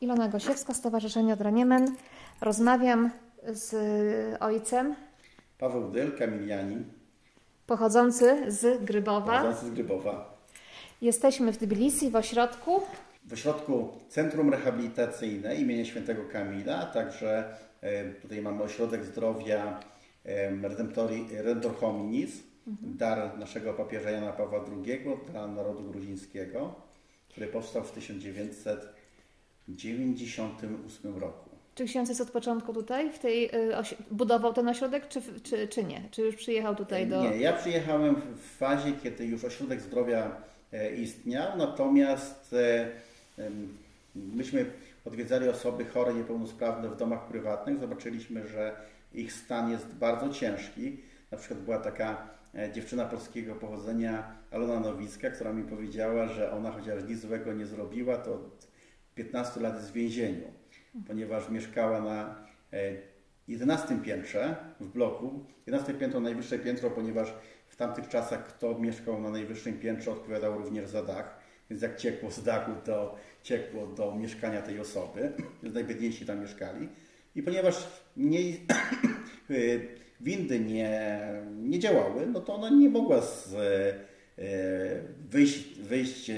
Ilona Gosiewska, Stowarzyszenie Odra Rozmawiam z ojcem. Paweł Dyl, Kamilianin. Pochodzący z Grybowa. Pochodzący z Grybowa. Jesteśmy w Tbilisi, w ośrodku. W ośrodku Centrum Rehabilitacyjne imienia Świętego Kamila, także e, tutaj mamy ośrodek zdrowia Redemptor Hominis, mhm. dar naszego papieża Jana Pawła II dla narodu gruzińskiego, który powstał w 1998 roku. Czy ksiądz jest od początku tutaj, w tej, y, budował ten ośrodek, czy, czy, czy nie? Czy już przyjechał tutaj do... Nie, ja przyjechałem w fazie, kiedy już ośrodek zdrowia e, istniał, natomiast e, myśmy odwiedzali osoby chore, niepełnosprawne w domach prywatnych. Zobaczyliśmy, że ich stan jest bardzo ciężki. Na przykład była taka e, dziewczyna polskiego pochodzenia, Alona Nowicka, która mi powiedziała, że ona chociaż nic złego nie zrobiła, to 15 lat w więzieniu, ponieważ mieszkała na 11 e, piętrze w bloku. 11 piętro, najwyższe piętro, ponieważ w tamtych czasach kto mieszkał na najwyższym piętrze odpowiadał również za dach. Więc jak ciekło z dachu, to ciekło do mieszkania tej osoby. Najbiedniejsi tam mieszkali. I ponieważ nie, windy nie, nie działały, no to ona nie mogła z, e, wyjść, wyjść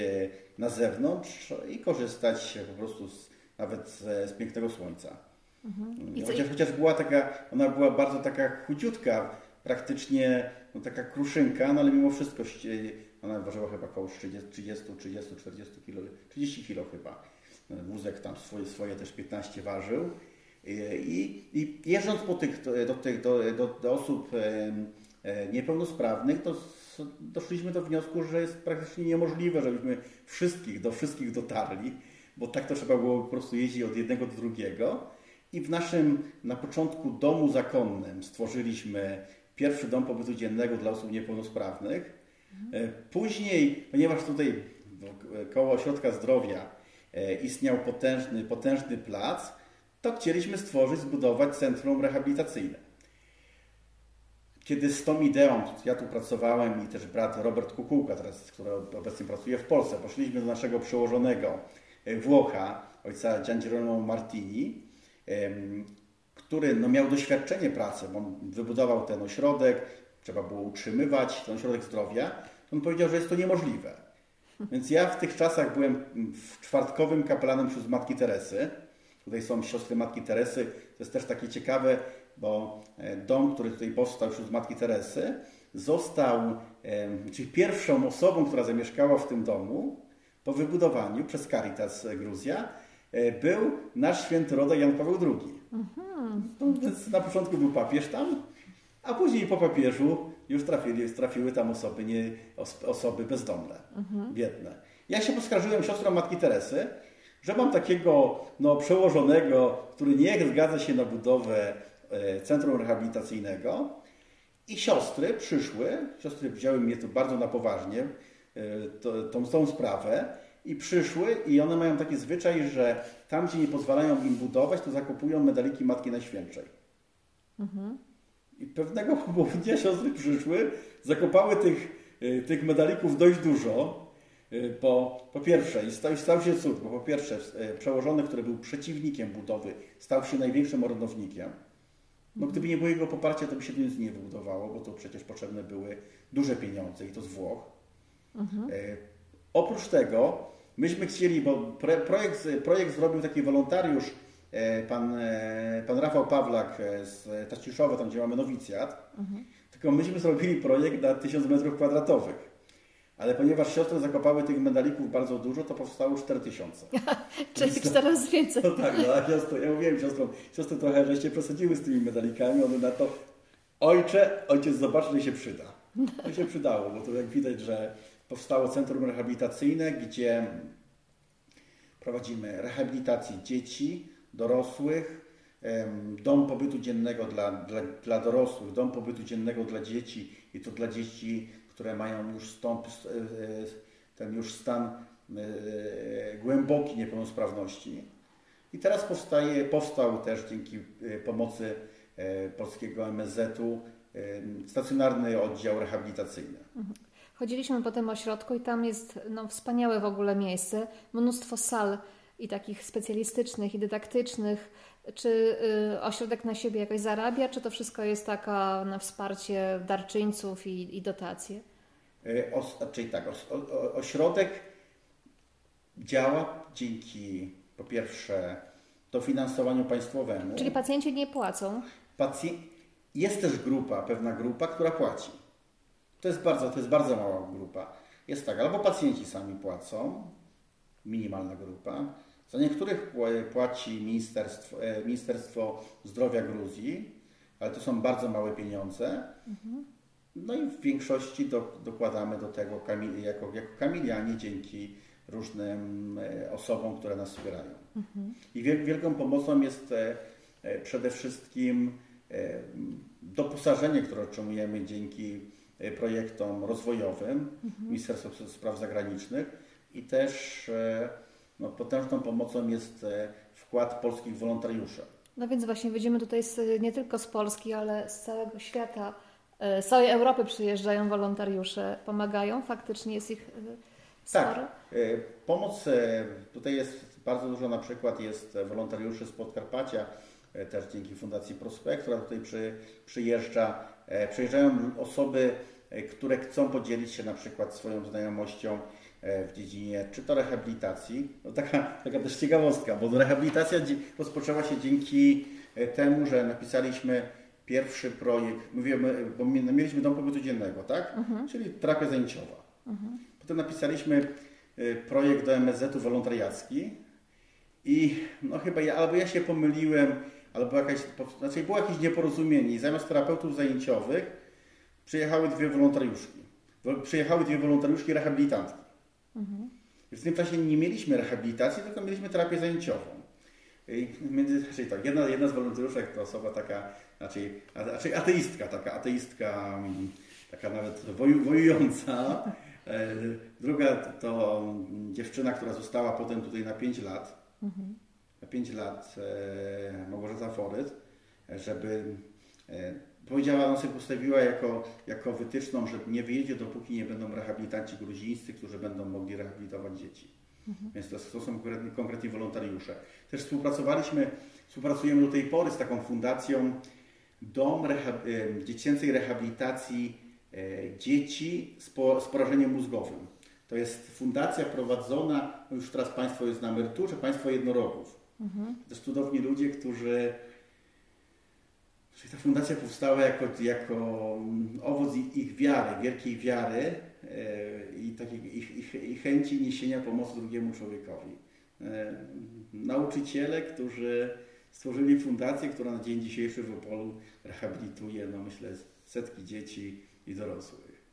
na zewnątrz i korzystać po prostu z, nawet z, z pięknego słońca. Mhm. Chociaż, chociaż była taka, ona była bardzo taka chudziutka, praktycznie no, taka kruszynka, no ale mimo wszystko ona ważyła chyba około 30, 30 40, 40 kg, 30 kg chyba. Wózek tam swoje, swoje też 15 ważył. I, i jeżdżąc po tych, do, tych, do, do, do osób e, niepełnosprawnych, to doszliśmy do wniosku, że jest praktycznie niemożliwe, żebyśmy wszystkich, do wszystkich dotarli, bo tak to trzeba było po prostu jeździć od jednego do drugiego. I w naszym na początku domu zakonnym stworzyliśmy pierwszy dom pobytu dziennego dla osób niepełnosprawnych. E, później, ponieważ tutaj koło ośrodka zdrowia e, istniał potężny, potężny plac, to chcieliśmy stworzyć, zbudować centrum rehabilitacyjne. Kiedy z tą ideą, ja tu pracowałem i też brat Robert Kukułka, teraz, który obecnie pracuje w Polsce, poszliśmy do naszego przełożonego e, Włocha, ojca Gian Girolamo Martini, który no, miał doświadczenie pracy, bo on wybudował ten ośrodek, trzeba było utrzymywać ten ośrodek zdrowia. On powiedział, że jest to niemożliwe. Więc ja w tych czasach byłem w czwartkowym kapelanem wśród Matki Teresy. Tutaj są siostry Matki Teresy. To jest też takie ciekawe, bo e, dom, który tutaj powstał wśród Matki Teresy, został, czyli pierwszą osobą, która zamieszkała w tym domu po wybudowaniu przez Caritas Gruzja, e, był nasz święty rodek Jan Paweł II. Mhm. Więc na początku był papież tam, a później po papieżu już trafili, trafiły tam osoby, nie, osoby bezdomne, mhm. biedne. Ja się poskarżyłem siostrą Matki Teresy, że mam takiego no, przełożonego, który nie zgadza się na budowę e, centrum rehabilitacyjnego i siostry przyszły, siostry wzięły mnie tu bardzo na poważnie, e, to, tą, tą sprawę i przyszły i one mają taki zwyczaj, że tam, gdzie nie pozwalają im budować, to zakupują medaliki Matki Najświętszej. Mhm. I pewnego popołudnia siostry przyszły, zakopały tych, e, tych medalików dość dużo, bo po pierwsze, stał, stał się cud, bo po pierwsze e, przełożony, który był przeciwnikiem budowy, stał się największym orędownikiem. No, gdyby nie było jego poparcia, to by się nic nie wybudowało, bo to przecież potrzebne były duże pieniądze i to z Włoch. Mhm. E, oprócz tego, myśmy chcieli, bo projekt, projekt zrobił taki wolontariusz, e, pan, e, pan Rafał Pawlak z Taściszowa, tam gdzie mamy nowicjat, mhm. tylko myśmy zrobili projekt na 1000 metrów kwadratowych. Ale ponieważ siostry zakopały tych medalików bardzo dużo, to powstało 4000. Czyli razy więcej. No tak, no, a siostry, ja mówiłem siostrom, siostry trochę żeście przesadziły z tymi medalikami, one na to, ojcze, ojciec zobaczy, że się przyda. To się przydało, bo to jak widać, że powstało centrum rehabilitacyjne, gdzie prowadzimy rehabilitację dzieci, dorosłych, dom pobytu dziennego dla, dla, dla dorosłych, dom pobytu dziennego dla dzieci i to dla dzieci które mają już stąd, e, ten już stan e, głębokiej niepełnosprawności. I teraz powstaje, powstał też dzięki e, pomocy polskiego MSZ-u stacjonarny oddział rehabilitacyjny. Mhm. Chodziliśmy po tym ośrodku i tam jest no, wspaniałe w ogóle miejsce, mnóstwo sal i takich specjalistycznych i dydaktycznych. Czy y, ośrodek na siebie jakoś zarabia, czy to wszystko jest taka na wsparcie darczyńców i, i dotacje? E, os, czyli tak, o, ośrodek działa dzięki po pierwsze dofinansowaniu państwowemu. Czyli pacjenci nie płacą? Pacj jest też grupa, pewna grupa, która płaci. To jest bardzo, to jest bardzo mała grupa. Jest tak, albo pacjenci sami płacą, minimalna grupa. Za niektórych płaci Ministerstwo, e, Ministerstwo Zdrowia Gruzji, ale to są bardzo małe pieniądze. Mhm. No i w większości do, dokładamy do tego jako, jako kamilianie dzięki różnym e, osobom, które nas wspierają. Mhm. I wielką pomocą jest e, przede wszystkim doposażenie, które otrzymujemy dzięki projektom rozwojowym mhm. Ministerstwa Spraw Zagranicznych i też no, potężną pomocą jest e, wkład polskich wolontariuszy. No więc właśnie widzimy tutaj z, nie tylko z Polski, ale z całego świata, e, z całej Europy przyjeżdżają wolontariusze, pomagają, faktycznie jest ich e, sporo. Tak, pomoc tutaj jest bardzo dużo, na przykład jest wolontariuszy z Podkarpacia, też dzięki Fundacji Prospekt, która tutaj przy, przyjeżdża. Przyjeżdżają osoby, które chcą podzielić się na przykład swoją znajomością w dziedzinie czy to rehabilitacji. No taka, taka też ciekawostka, bo rehabilitacja rozpoczęła się dzięki e, temu, że napisaliśmy pierwszy projekt, mówimy, bo mieliśmy dom pobytu dziennego, tak? Mhm. Czyli terapia zajęciowa. Mhm. Potem napisaliśmy e, projekt do MSZ-u wolontariacki i no chyba ja, albo ja się pomyliłem, albo jakaś, znaczy było jakieś nieporozumienie i zamiast terapeutów zajęciowych przyjechały dwie wolontariuszki. Przyjechały dwie wolontariuszki rehabilitantki. Mhm. W tym czasie nie mieliśmy rehabilitacji, tylko mieliśmy terapię zajęciową. I między, czyli tak, jedna, jedna z wolontariuszek to osoba taka, znaczy, znaczy ateistka, taka ateistka, taka nawet woju, wojująca. E, druga to dziewczyna, która została potem tutaj na 5 lat. Mhm. Na 5 lat e, Małgorzata Foryt, żeby e, Powiedziała, ona sobie postawiła jako, jako wytyczną, że nie wyjedzie, dopóki nie będą rehabilitanci gruzińscy, którzy będą mogli rehabilitować dzieci. Mhm. Więc to, to są konkretni, wolontariusze. Też współpracowaliśmy, współpracujemy do tej pory z taką fundacją Dom Reha Dziecięcej Rehabilitacji e, Dzieci z, po, z porażeniem mózgowym. To jest fundacja prowadzona, no już teraz Państwo jest na emeryturze, Państwo jednorogów. Mhm. To cudowni ludzie, którzy Czyli ta fundacja powstała jako, jako owoc ich wiary, wielkiej wiary e, i takiej ich, ich, ich chęci niesienia pomocy drugiemu człowiekowi. E, nauczyciele, którzy stworzyli fundację, która na dzień dzisiejszy w Opolu rehabilituje, no myślę, setki dzieci i dorosłych.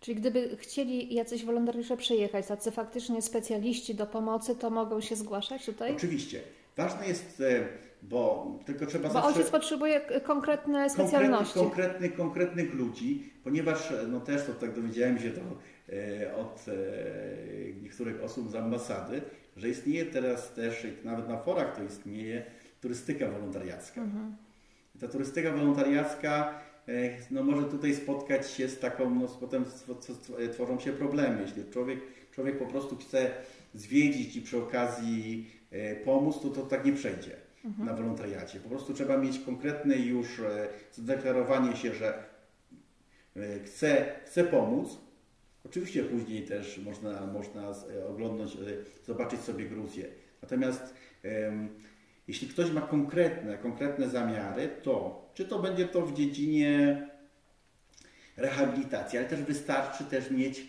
Czyli gdyby chcieli jacyś wolontariusze przyjechać, tacy faktycznie specjaliści do pomocy, to mogą się zgłaszać tutaj? Oczywiście. Ważne jest e, bo tylko trzeba Bo zawsze... ojciec potrzebuje konkretne specjalności. Konkretnych, konkretnych ludzi, ponieważ no też to tak dowiedziałem się to e, od e, niektórych osób z ambasady, że istnieje teraz też, nawet na forach to istnieje, turystyka wolontariacka. Mhm. Ta turystyka wolontariacka e, no, może tutaj spotkać się z taką, no, potem tworzą się problemy. Jeśli człowiek, człowiek po prostu chce zwiedzić i przy okazji pomóc, to to tak nie przejdzie mhm. na wolontariacie. Po prostu trzeba mieć konkretne już e, zadeklarowanie się, że e, chce, chce pomóc. Oczywiście później też można, można e, oglądać, zobaczyć sobie Gruzję. Natomiast jeśli ktoś ma konkretne, konkretne zamiary, to czy to będzie to w dziedzinie rehabilitacji, ale też wystarczy też mieć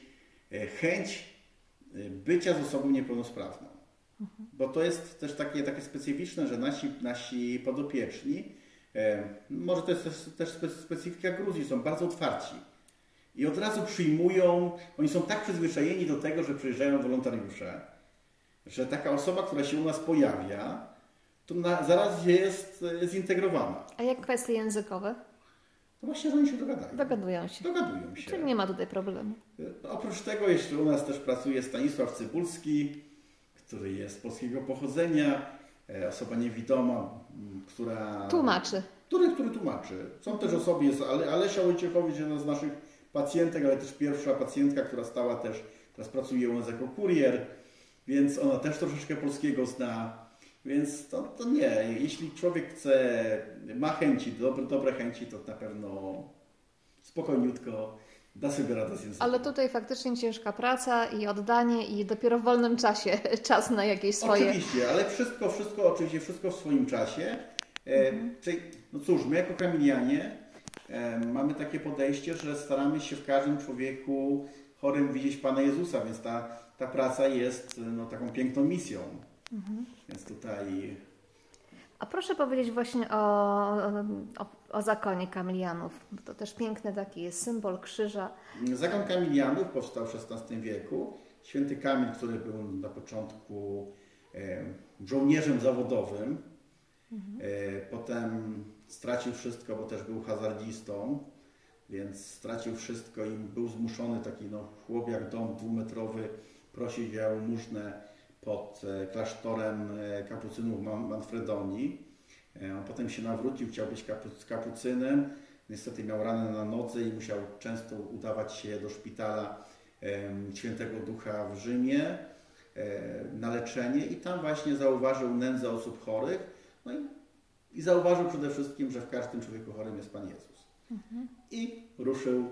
chęć bycia z osobą niepełnosprawną. Bo to jest też takie, takie specyficzne, że nasi, nasi podopieczni, e, może to jest też, też specyfika Gruzji, są bardzo otwarci. I od razu przyjmują, oni są tak przyzwyczajeni do tego, że przyjeżdżają wolontariusze, że taka osoba, która się u nas pojawia, to na, zaraz jest zintegrowana. A jak kwestie językowe? No właśnie, że oni się dogadają. Dogadują się. Dogadują się. Czyli nie ma tutaj problemu. E, oprócz tego jeszcze u nas też pracuje Stanisław Cybulski, który jest polskiego pochodzenia, e, osoba niewidoma, która... Tłumaczy. Który, który tłumaczy. Są też osoby, jest Alesia Wojciechowicz, jedna z naszych pacjentek, ale też pierwsza pacjentka, która stała też, teraz pracuje u nas jako kurier. więc ona też troszeczkę polskiego zna. Więc to, to nie. Jeśli człowiek chce, ma chęci, dobre, dobre chęci, to na pewno spokojniutko da sobie radę z językiem. Ale tutaj faktycznie ciężka praca i oddanie i dopiero w wolnym czasie czas na jakieś swoje... Oczywiście, ale wszystko, wszystko, oczywiście wszystko w swoim czasie. E, czyli, no cóż, my jako kamilianie e, mamy takie podejście, że staramy się w każdym człowieku chorym widzieć Pana Jezusa, więc ta, ta praca jest no, taką piękną misją. Więc tutaj A proszę powiedzieć właśnie o, o, o zakonie kamilianów. To też piękny taki jest symbol krzyża. Zakon Kamilianów powstał w XVI wieku. Święty Kamil, który był na początku e, żołnierzem zawodowym, e, potem stracił wszystko, bo też był hazardzistą, więc stracił wszystko i był zmuszony, taki no, chłop jak dom dwumetrowy, prosić o jałmużnę pod e, klasztorem e, kapucynów Man- Manfredonii. E, On potem się nawrócił, chciał być kapu- kapucynem. Niestety miał ranę na nodze i musiał często udawać się do szpitala Świętego Ducha w Rzymie na leczenie i tam właśnie zauważył nędzę osób chorych. No i, i zauważył przede wszystkim, że w każdym człowieku chorym jest Pan Jezus. I ruszył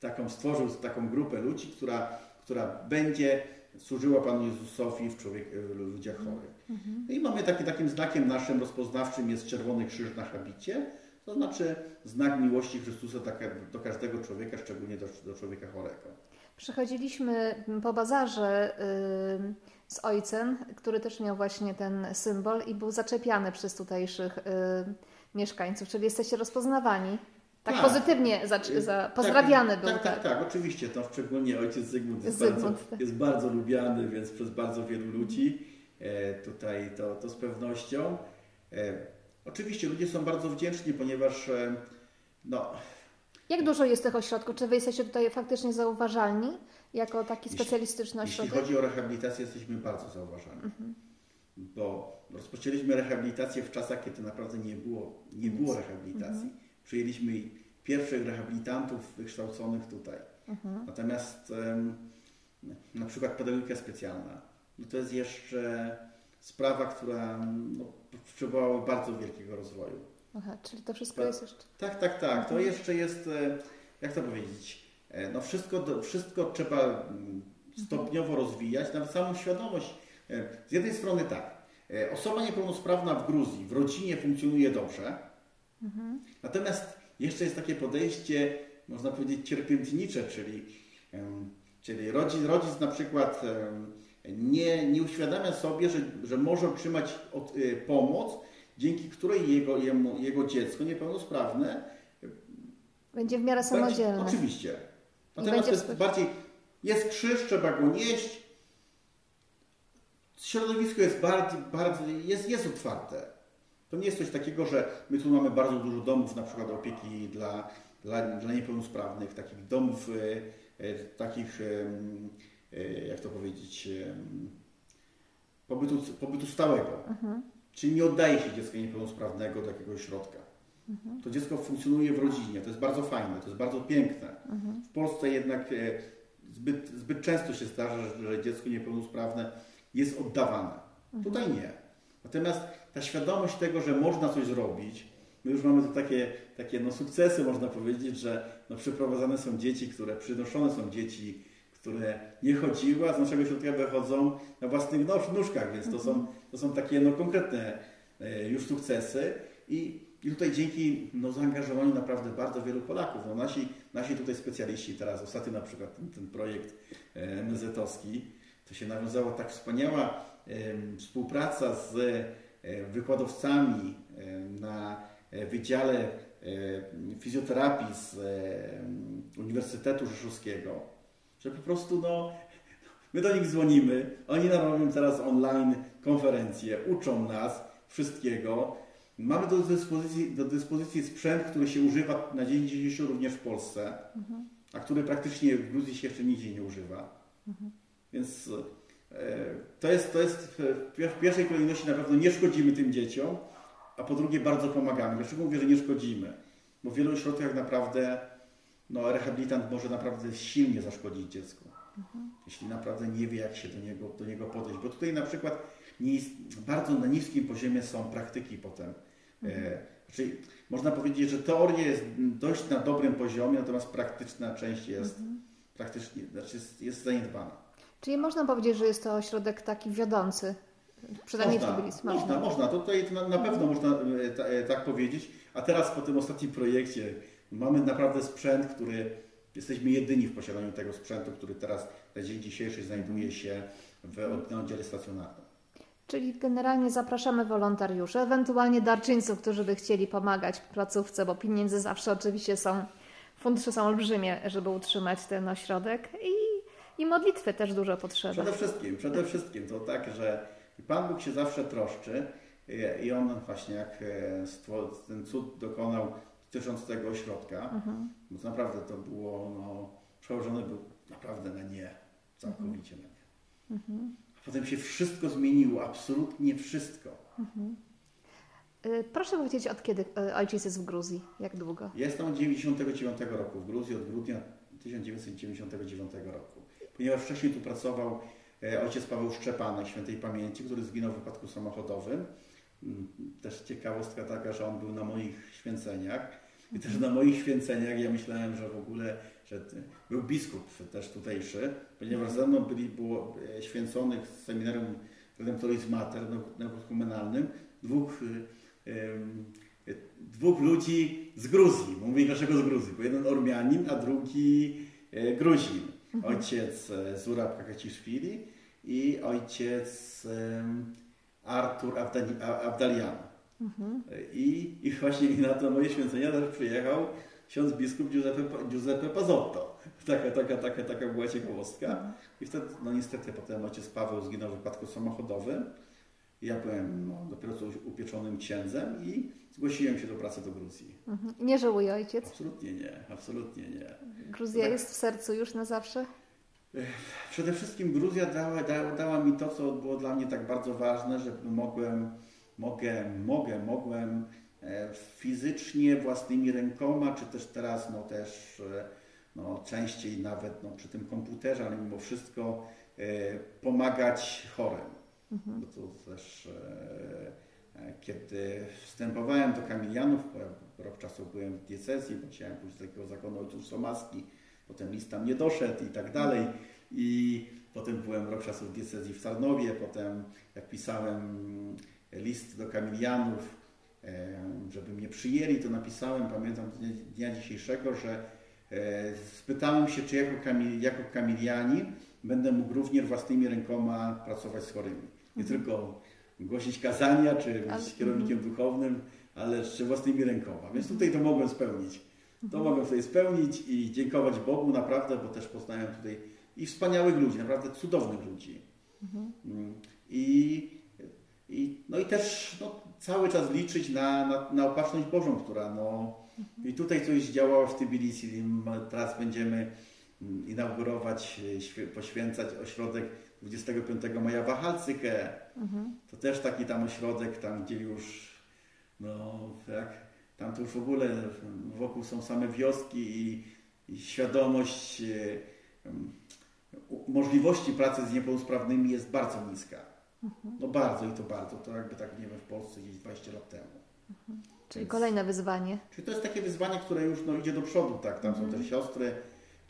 taką, stworzył taką grupę ludzi, która, która będzie służyła Panu Jezusowi w, człowiek, w ludziach chorych. No I mamy taki, takim znakiem naszym rozpoznawczym jest czerwony krzyż na habicie, to znaczy znak miłości Chrystusa do każdego człowieka, szczególnie do, do człowieka chorego. Przechodziliśmy po bazarze y, z ojcem, który też miał właśnie ten symbol i był zaczepiany przez tutejszych y, mieszkańców, czyli jesteście rozpoznawani. Tak, Tak. pozytywnie za, za, pozdrawiany tak, był. Tak, tak, tak, oczywiście. To szczególnie ojciec Zygmunt jest, Zygmunt, bardzo, tak. jest bardzo lubiany, więc przez bardzo wielu ludzi. E, tutaj to, to z pewnością. E, oczywiście ludzie są bardzo wdzięczni, ponieważ e, no, Jak dużo jest tych ośrodków? Czy wy jesteście tutaj faktycznie zauważalni jako taki Jeśli- specjalistyczny Jeśli ośrodek? chodzi o rehabilitację, jesteśmy bardzo zauważani. Bo rozpoczęliśmy rehabilitację w czasach, kiedy naprawdę nie było, nie było rehabilitacji. Przyjęliśmy pierwszych rehabilitantów wykształconych tutaj. Natomiast em, na przykład pedagogika specjalna, no to jest jeszcze sprawa, która no, potrzebowała bardzo wielkiego rozwoju. Aha, czyli to wszystko jest jeszcze... Tak, tak, tak. To jeszcze jest, e, jak to powiedzieć, e, no wszystko, wszystko trzeba mm, stopniowo rozwijać, nawet samą świadomość. E, Z jednej strony tak, osoba niepełnosprawna w Gruzji, w rodzinie funkcjonuje dobrze, natomiast jeszcze jest takie podejście, można powiedzieć, cierpiętnicze, czyli, czyli rodzic, rodzic na przykład nie, nie uświadamia sobie, że, że może otrzymać od, e, pomoc, dzięki której jego, jemu, jego dziecko niepełnosprawne Będzie w miarę będzie, samodzielny. oczywiście. Natomiast to jest bardziej, jest krzyż, trzeba go nieść. Środowisko jest bardzo, bardzo jest, jest otwarte. To nie jest coś takiego, że my tu mamy bardzo dużo domów, na przykład opieki dla, dla, dla niepełnosprawnych, takich domów, e, e, takich, e, jak to powiedzieć, pobytu, pobytu stałego. Czyli nie oddaje się dziecka niepełnosprawnego do jakiegoś środka. To dziecko funkcjonuje w rodzinie, to jest bardzo fajne, to jest bardzo piękne. W Polsce jednak zbyt, zbyt często się zdarza, że- że dziecko niepełnosprawne jest oddawane. Tutaj nie. Natomiast ta świadomość tego, że można coś zrobić, my już mamy tu takie, takie no, sukcesy, można powiedzieć, że no, przyprowadzane są dzieci, które przynoszone są dzieci, które nie chodziły, a z naszego środka wychodzą na własnych nóż, nóżkach, więc to są, to są takie no, konkretne e, już sukcesy. I, i tutaj dzięki no, zaangażowaniu naprawdę bardzo wielu Polaków, no, nasi, nasi tutaj specjaliści teraz, ostatnio na przykład ten, ten projekt e, MZ-owski, to się nawiązała tak wspaniała współpraca z e, wykładowcami em, na e, Wydziale e, Fizjoterapii z e, Uniwersytetu Rzeszowskiego, że po prostu no, my do nich dzwonimy, oni nam robią teraz online konferencje, uczą nas wszystkiego. Mamy do dyspozycji, do dyspozycji sprzęt, który się używa na dzień dzisiejszy również w Polsce, a który praktycznie w Gruzji się jeszcze nigdzie nie używa. Więc e, to jest, to jest w pier- w pierwszej kolejności na pewno nie szkodzimy tym dzieciom, a po drugie bardzo pomagamy. Dlaczego mówię, że nie szkodzimy? Bo w wielu ośrodkach naprawdę no, rehabilitant może naprawdę silnie zaszkodzić dziecku. Jeśli naprawdę nie wie, jak się do niego, do niego podejść. Bo tutaj na przykład nie jest, bardzo na niskim poziomie są praktyki potem. E, czyli można powiedzieć, że teoria jest dość na dobrym poziomie, natomiast praktyczna część jest praktycznie, znaczy jest, jest zaniedbana. Czyli można powiedzieć, że jest to ośrodek taki wiodący, przynajmniej można, w Tbilisi. Można, można. To tutaj na, na pewno można e, ta, e, tak powiedzieć. A teraz po tym ostatnim projekcie mamy naprawdę sprzęt, który jesteśmy jedyni w posiadaniu tego sprzętu, który teraz na dzień dzisiejszy znajduje się w oddziale stacjonarnym. Czyli generalnie zapraszamy wolontariuszy, ewentualnie darczyńców, którzy by chcieli pomagać placówce, bo pieniędzy zawsze oczywiście są, fundusze są olbrzymie, żeby utrzymać ten ośrodek i, i modlitwy też dużo potrzeba. Przede wszystkim, przede wszystkim to tak, że Pan Bóg się zawsze troszczy i- i On właśnie jak e, ten cud dokonał dotyczący tego ośrodka, Mhm. bo to naprawdę to było, no, przełożony był naprawdę na nie, całkowicie na nie. Mhm. A potem się wszystko zmieniło, absolutnie wszystko. Y, Proszę powiedzieć, od kiedy ojciec jest w Gruzji? Jak długo? Jestem od 99 roku w Gruzji, od grudnia 1999 roku. Ponieważ wcześniej tu pracował e, ojciec Paweł Szczepanek, świętej pamięci, który zginął w wypadku samochodowym. Mm, Też ciekawostka taka, że on był na moich święceniach. I też na moich święceniach ja myślałem, że w ogóle, że był biskup też tutejszy, ponieważ ze mną byli, było e, święconych z seminarium Redemptoris Mater neokumenalnym dwóch e, dwóch ludzi z Gruzji. Mówię dlaczego z Gruzji, bo jeden Ormianin, a drugi Gruzin. Ojciec e, Zurab Kakacishvili i ojciec Artur Abdali- Abdalian. E, I, I właśnie na to moje święcenia też przyjechał ksiądz biskup Giuseppe, Giuseppe Pazotto. Taka, taka, taka, taka była ciekawostka. I wtedy, no niestety, potem ojciec Paweł zginął w wypadku samochodowym. Ja byłem no, dopiero co upieczonym księdzem i zgłosiłem się do pracy do Gruzji. Mhm. Nie żałuje ojciec? Absolutnie nie, absolutnie nie. Gruzja Tak. jest w sercu już na zawsze? Przede wszystkim Gruzja dała, dała, dała mi to, co było dla mnie tak bardzo ważne, że mogłem, mogę, mogę, mogłem e, fizycznie, własnymi rękoma, czy też teraz no też e, no, częściej nawet no, przy tym komputerze, ale mimo wszystko e, pomagać chorym. Bo to też e, e, kiedy wstępowałem do Kamilianów, rok czasu byłem w diecezji, bo chciałem pójść do takiego zakonu ojców Somaski, potem list tam nie doszedł i tak dalej. I potem byłem rok czasu w diecezji w Tarnowie, potem jak pisałem list do Kamilianów, e, żeby mnie przyjęli, to napisałem, pamiętam dnia, dnia dzisiejszego, że spytałem się, czy jako, kamil, jako kamilianin będę mógł również własnymi rękoma pracować z chorymi. Nie tylko głosić kazania, czy być Ale- kierownikiem duchownym, ale jeszcze własnymi rękoma. Więc tutaj to mogłem spełnić. To mogłem tutaj spełnić i dziękować Bogu naprawdę, bo też poznałem tutaj i wspaniałych ludzi, naprawdę cudownych ludzi. Mm. I, i, no i też no, cały czas liczyć na, na, na opatrzność Bożą, która no, i tutaj coś działała w Tbilisi. Teraz będziemy mm, inaugurować, e, poświęcać ośrodek 25 maja Wachalcykę. To też taki tam ośrodek, tam gdzie już, no jak, tam to już w ogóle wokół są same wioski i, i świadomość u- możliwości pracy z niepełnosprawnymi jest bardzo niska. No bardzo i to bardzo. To jakby tak, nie wiem, w Polsce gdzieś 20 lat temu. Czyli Więc- kolejne wyzwanie. Czyli to jest takie wyzwanie, które już no, idzie do przodu, tak? Tam są też siostry.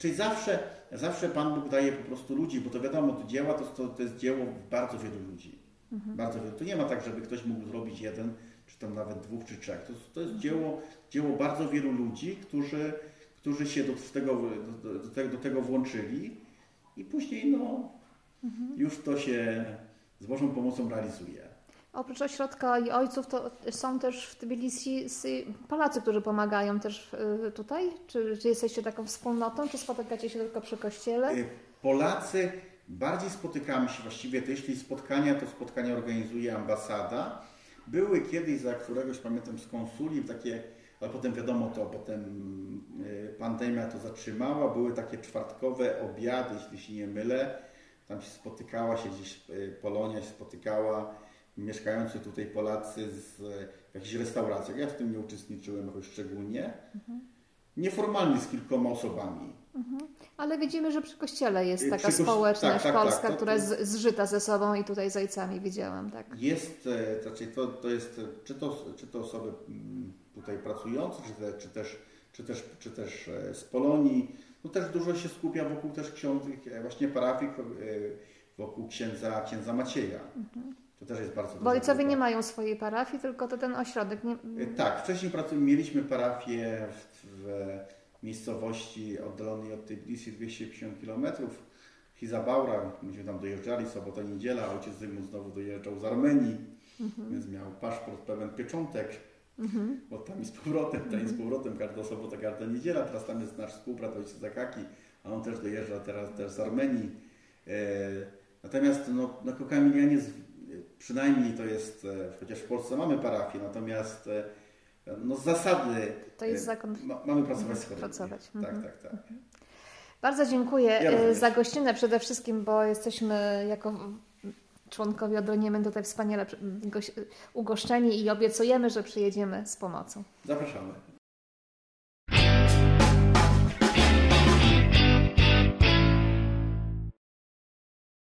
Czyli zawsze, zawsze Pan Bóg daje po prostu ludzi, bo to wiadomo, to dzieła to, to, to jest dzieło bardzo wielu ludzi. Bardzo wielu. To nie ma tak, żeby ktoś mógł zrobić jeden, czy tam nawet dwóch, czy trzech. To, to jest dzieło, dzieło bardzo wielu ludzi, którzy, którzy się do tego, do, do, tego, do tego włączyli i później no, już to się z Bożą pomocą realizuje. Oprócz ośrodka i ojców, to są też w Tbilisi Polacy, którzy pomagają też y, tutaj? Czy, czy jesteście taką wspólnotą, czy spotykacie się tylko przy kościele? Y, Polacy bardziej spotykamy się właściwie, to jeśli spotkania, to spotkania organizuje ambasada. Były kiedyś za któregoś, pamiętam, z konsuli takie, ale potem wiadomo to, potem y, pandemia to zatrzymała. Były takie czwartkowe obiady, jeśli się nie mylę. Tam się spotykała się gdzieś, Polonia się spotykała, mieszkający tutaj Polacy z, jakichś restauracjach. Ja w tym nie uczestniczyłem jakoś szczególnie. Nieformalnie z kilkoma osobami. Ale widzimy, że przy kościele jest Y, taka kości- społeczność tak, tak, tak. polska, To- która to- jest zżyta ze sobą i tutaj z ojcami widziałam, tak. Jest, znaczy to, to jest, e, czy to, czy to osoby mm, tutaj pracujące, czy, te, czy, też, czy, też, czy też e, z Polonii. No też dużo się skupia wokół też ksiądz, właśnie parafii, wokół księdza, księdza Macieja. To też jest bardzo Bo ojcowie nie mają swojej parafii, tylko to ten ośrodek. Nie... E, Tak, wcześniej mieliśmy parafię w, w miejscowości oddalonej od Tbilisi 250 km. Hizabaura, myśmy tam dojeżdżali, sobota, niedziela, ojciec Zygmunt znowu dojeżdżał z Armenii, więc miał paszport pełen pieczątek, bo tam i z powrotem, tam i z powrotem, każda sobota, każda niedziela, teraz tam jest nasz współbrat, ojciec Zakaki, a on też dojeżdża teraz też z Armenii. E, natomiast no, na Kokamilianie z- przynajmniej to jest, e, chociaż w Polsce mamy parafię, natomiast e, no z zasady To jest e, zakon. ma, mamy pracować z chorymi. Pracować. Tak, Mhm. tak, tak. Bardzo dziękuję Ja za gościnę przede wszystkim, bo jesteśmy jako członkowie Odroniemen tutaj wspaniale ugoszczeni i obiecujemy, że przyjedziemy z pomocą. Zapraszamy.